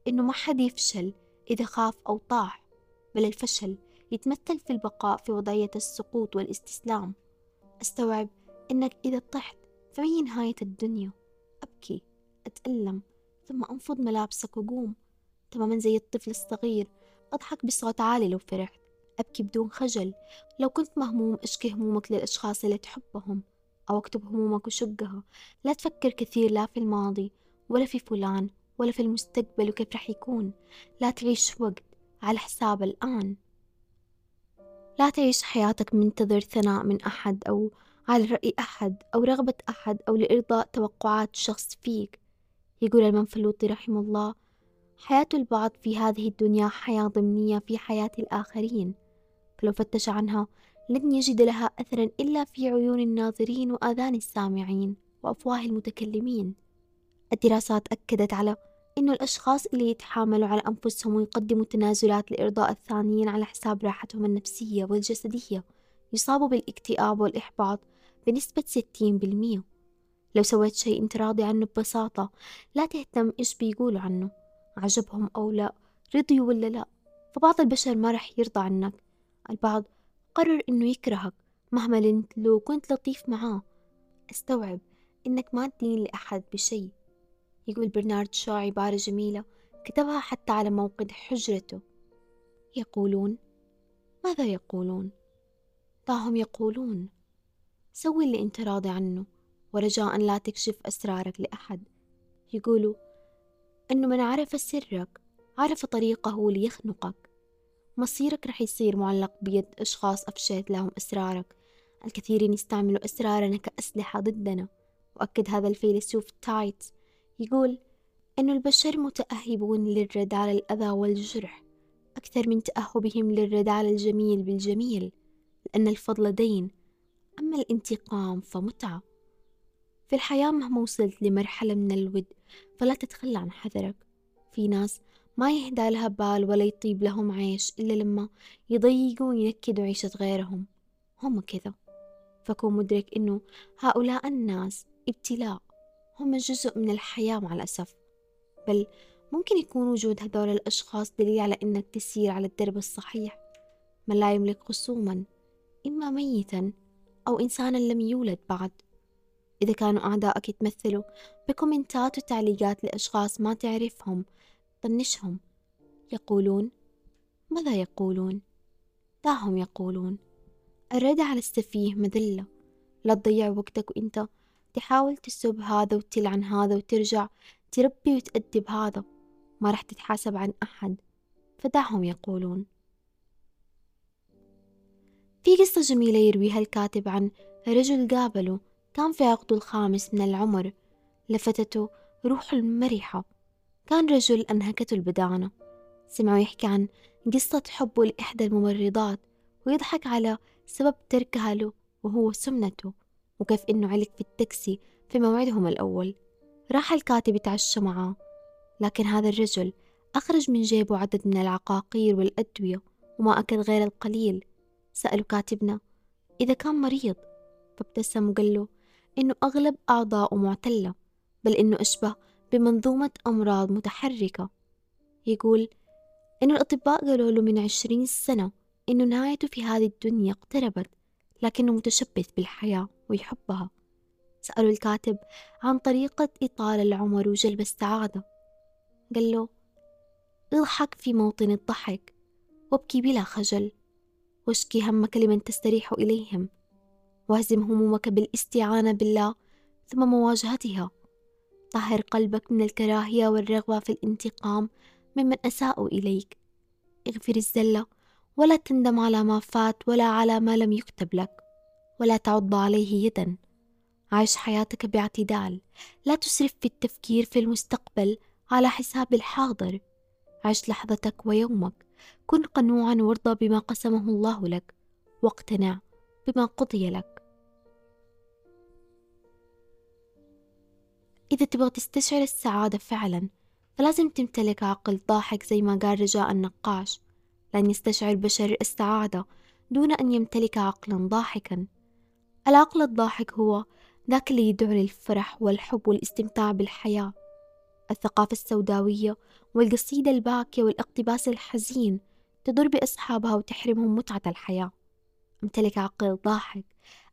إنه ما حد يفشل إذا خاف أو طاح بل الفشل يتمثل في البقاء في وضعية السقوط والاستسلام. أستوعب إنك إذا طحت فهي نهاية الدنيا. أبكي أتألم ثم أنفض ملابسك وقوم. تماما زي الطفل الصغير أضحك بصوت عالي لو فرحت. أبكي بدون خجل لو كنت مهموم أشكي همومك للأشخاص اللي تحبهم. أو أكتب همومك وشقها لا تفكر كثير لا في الماضي ولا في فلان ولا في المستقبل وكيف رح يكون. لا تعيش وقت على حساب الآن. لا تعيش حياتك منتظر ثناء من أحد أو على رأي أحد أو رغبة أحد أو لإرضاء توقعات شخص فيك. يقول المنفلوطي رحمه الله حياة البعض في هذه الدنيا حياة ضمنية في حياة الآخرين. فلو فتش عنها لن يجد لها أثرا إلا في عيون الناظرين وآذان السامعين وأفواه المتكلمين. الدراسات أكدت على إنه الأشخاص اللي يتحاملوا على أنفسهم ويقدموا تنازلات لإرضاء الثانيين على حساب راحتهم النفسية والجسدية يصابوا بالاكتئاب والإحباط بنسبة 60% لو سويت شيء أنت راضي عنه ببساطة لا تهتم إيش بيقولوا عنه عجبهم أو لا رضيوا ولا لا. فبعض البشر ما رح يرضى عنك. البعض قرر إنه يكرهك مهما لنت لو كنت لطيف معاه. استوعب إنك ما تدين لأحد بشيء. يقول برنارد شو عبارة جميلة كتبها حتى على موقد حجرته. يقولون ماذا يقولون؟ دعهم يقولون سوي اللي أنت راضي عنه ورجاء لا تكشف أسرارك لأحد. يقولوا أنه من عرف سرك عرف طريقه ليخنقك. مصيرك رح يصير معلق بيد أشخاص أفشيت لهم أسرارك. الكثيرين يستعملوا أسرارنا كأسلحة ضدنا. وأكد هذا الفيلسوف تايت. يقول أن البشر متأهبون للرد على الأذى والجرح. أكثر من تأهبهم للرد على الجميل بالجميل لأن الفضل دين. أما الانتقام فمتعة. في الحياة مهما وصلت لمرحلة من الود فلا تتخلى عن حذرك. في ناس ما يهدى لها بال ولا يطيب لهم عيش إلا لما يضيقوا وينكدوا عيشة غيرهم. هم كذا. فكون مدرك إنه هؤلاء الناس ابتلاء. هم جزء من الحياة مع الأسف. بل ممكن يكون وجود هذول الأشخاص دليل على إنك تسير على الدرب الصحيح. من لا يملك خصوما إما ميتا أو إنسانا لم يولد بعد. إذا كانوا أعدائك يتمثلوا بكومنتات وتعليقات لأشخاص ما تعرفهم طنشهم. يقولون ماذا يقولون؟ دعهم يقولون. الرد على السفيه مذلة. لا تضيع وقتك وإنت تحاول تسب هذا وتلعن هذا وترجع تربي وتأدب هذا ما رح تتحاسب عن أحد. فدعهم يقولون. في قصة جميلة يرويها الكاتب عن رجل قابله كان في عقده الخامس من العمر. لفتته روحه المرحة. كان رجل أنهكته البدانة. سمعوا يحكي عن قصة حبه لإحدى الممرضات ويضحك على سبب تركها له وهو سمنته وكيف إنه علق في التاكسي في موعدهم الأول. راح الكاتب يتعشى معاه لكن هذا الرجل أخرج من جيبه عدد من العقاقير والأدوية وما أكل غير القليل. سألوا كاتبنا إذا كان مريض؟ فابتسم وقال له إنه أغلب أعضاؤه معتلة بل إنه أشبه بمنظومة أمراض متحركة. يقول إنه الأطباء قالوا له من عشرين سنة إنه نهايته في هذه الدنيا اقتربت لكنه متشبث بالحياة ويحبها. سألوا الكاتب عن طريقة إطالة العمر وجلب السعادة. قال له اضحك في موطن الضحك وابكي بلا خجل واشكي همك لمن تستريح إليهم واهزم همومك بالاستعانة بالله ثم مواجهتها. طهر قلبك من الكراهية والرغبة في الانتقام ممن أساءوا إليك. اغفر الزلة ولا تندم على ما فات ولا على ما لم يكتب لك ولا تعض عليه يدا. عيش حياتك باعتدال لا تسرف في التفكير في المستقبل على حساب الحاضر. عش لحظتك ويومك كن قنوعا وارضى بما قسمه الله لك واقتنع بما قضي لك. إذا تبغى تستشعر السعادة فعلا فلازم تمتلك عقل ضاحك زي ما قال رجاء النقاش لن يستشعر البشر السعادة دون أن يمتلك عقلا ضاحكا. العقل الضاحك هو ذاك اللي يدعو للفرح والحب والاستمتاع بالحياة. الثقافة السوداوية والقصيدة الباكية والاقتباس الحزين تضر بأصحابها وتحرمهم متعة الحياة. امتلك عقل ضاحك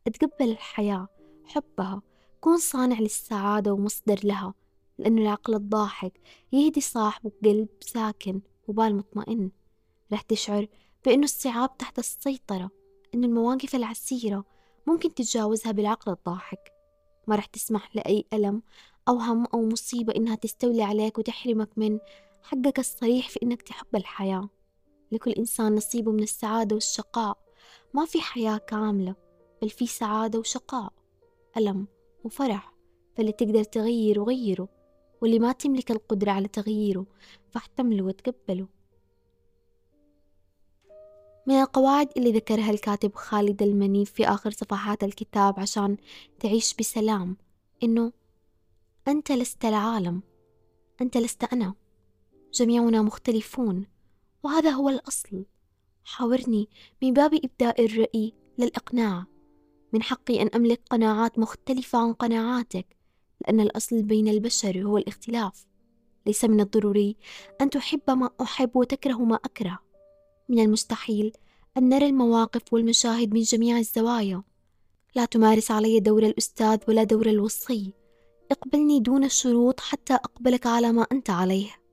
اتقبل الحياة حبها كون صانع للسعادة ومصدر لها لأنه العقل الضاحك يهدي صاحبه بقلب ساكن وبال مطمئن. رح تشعر بأنه الصعاب تحت السيطرة أنه المواقف العسيرة ممكن تتجاوزها بالعقل الضاحك. ما رح تسمح لأي ألم أو هم أو مصيبة إنها تستولي عليك وتحرمك من حقك الصريح في إنك تحب الحياة. لكل إنسان نصيبه من السعادة والشقاء. ما في حياة كاملة بل في سعادة وشقاء. ألم وفرح فاللي تقدر تغيره غيره واللي ما تملك القدرة على تغييره فاحتمله وتقبله من القواعد اللي ذكرها الكاتب خالد المنيف في آخر صفحات الكتاب عشان تعيش بسلام إنه أنت لست العالم أنت لست أنا جميعنا مختلفون وهذا هو الأصل. حاورني من باب إبداء الرأي للإقناع. من حقي أن أملك قناعات مختلفة عن قناعاتك لأن الأصل بين البشر هو الاختلاف. ليس من الضروري أن تحب ما أحب وتكره ما أكره. من المستحيل أن نرى المواقف والمشاهد من جميع الزوايا. لا تمارس علي دور الأستاذ ولا دور الوصي. اقبلني دون الشروط حتى أقبلك على ما أنت عليه.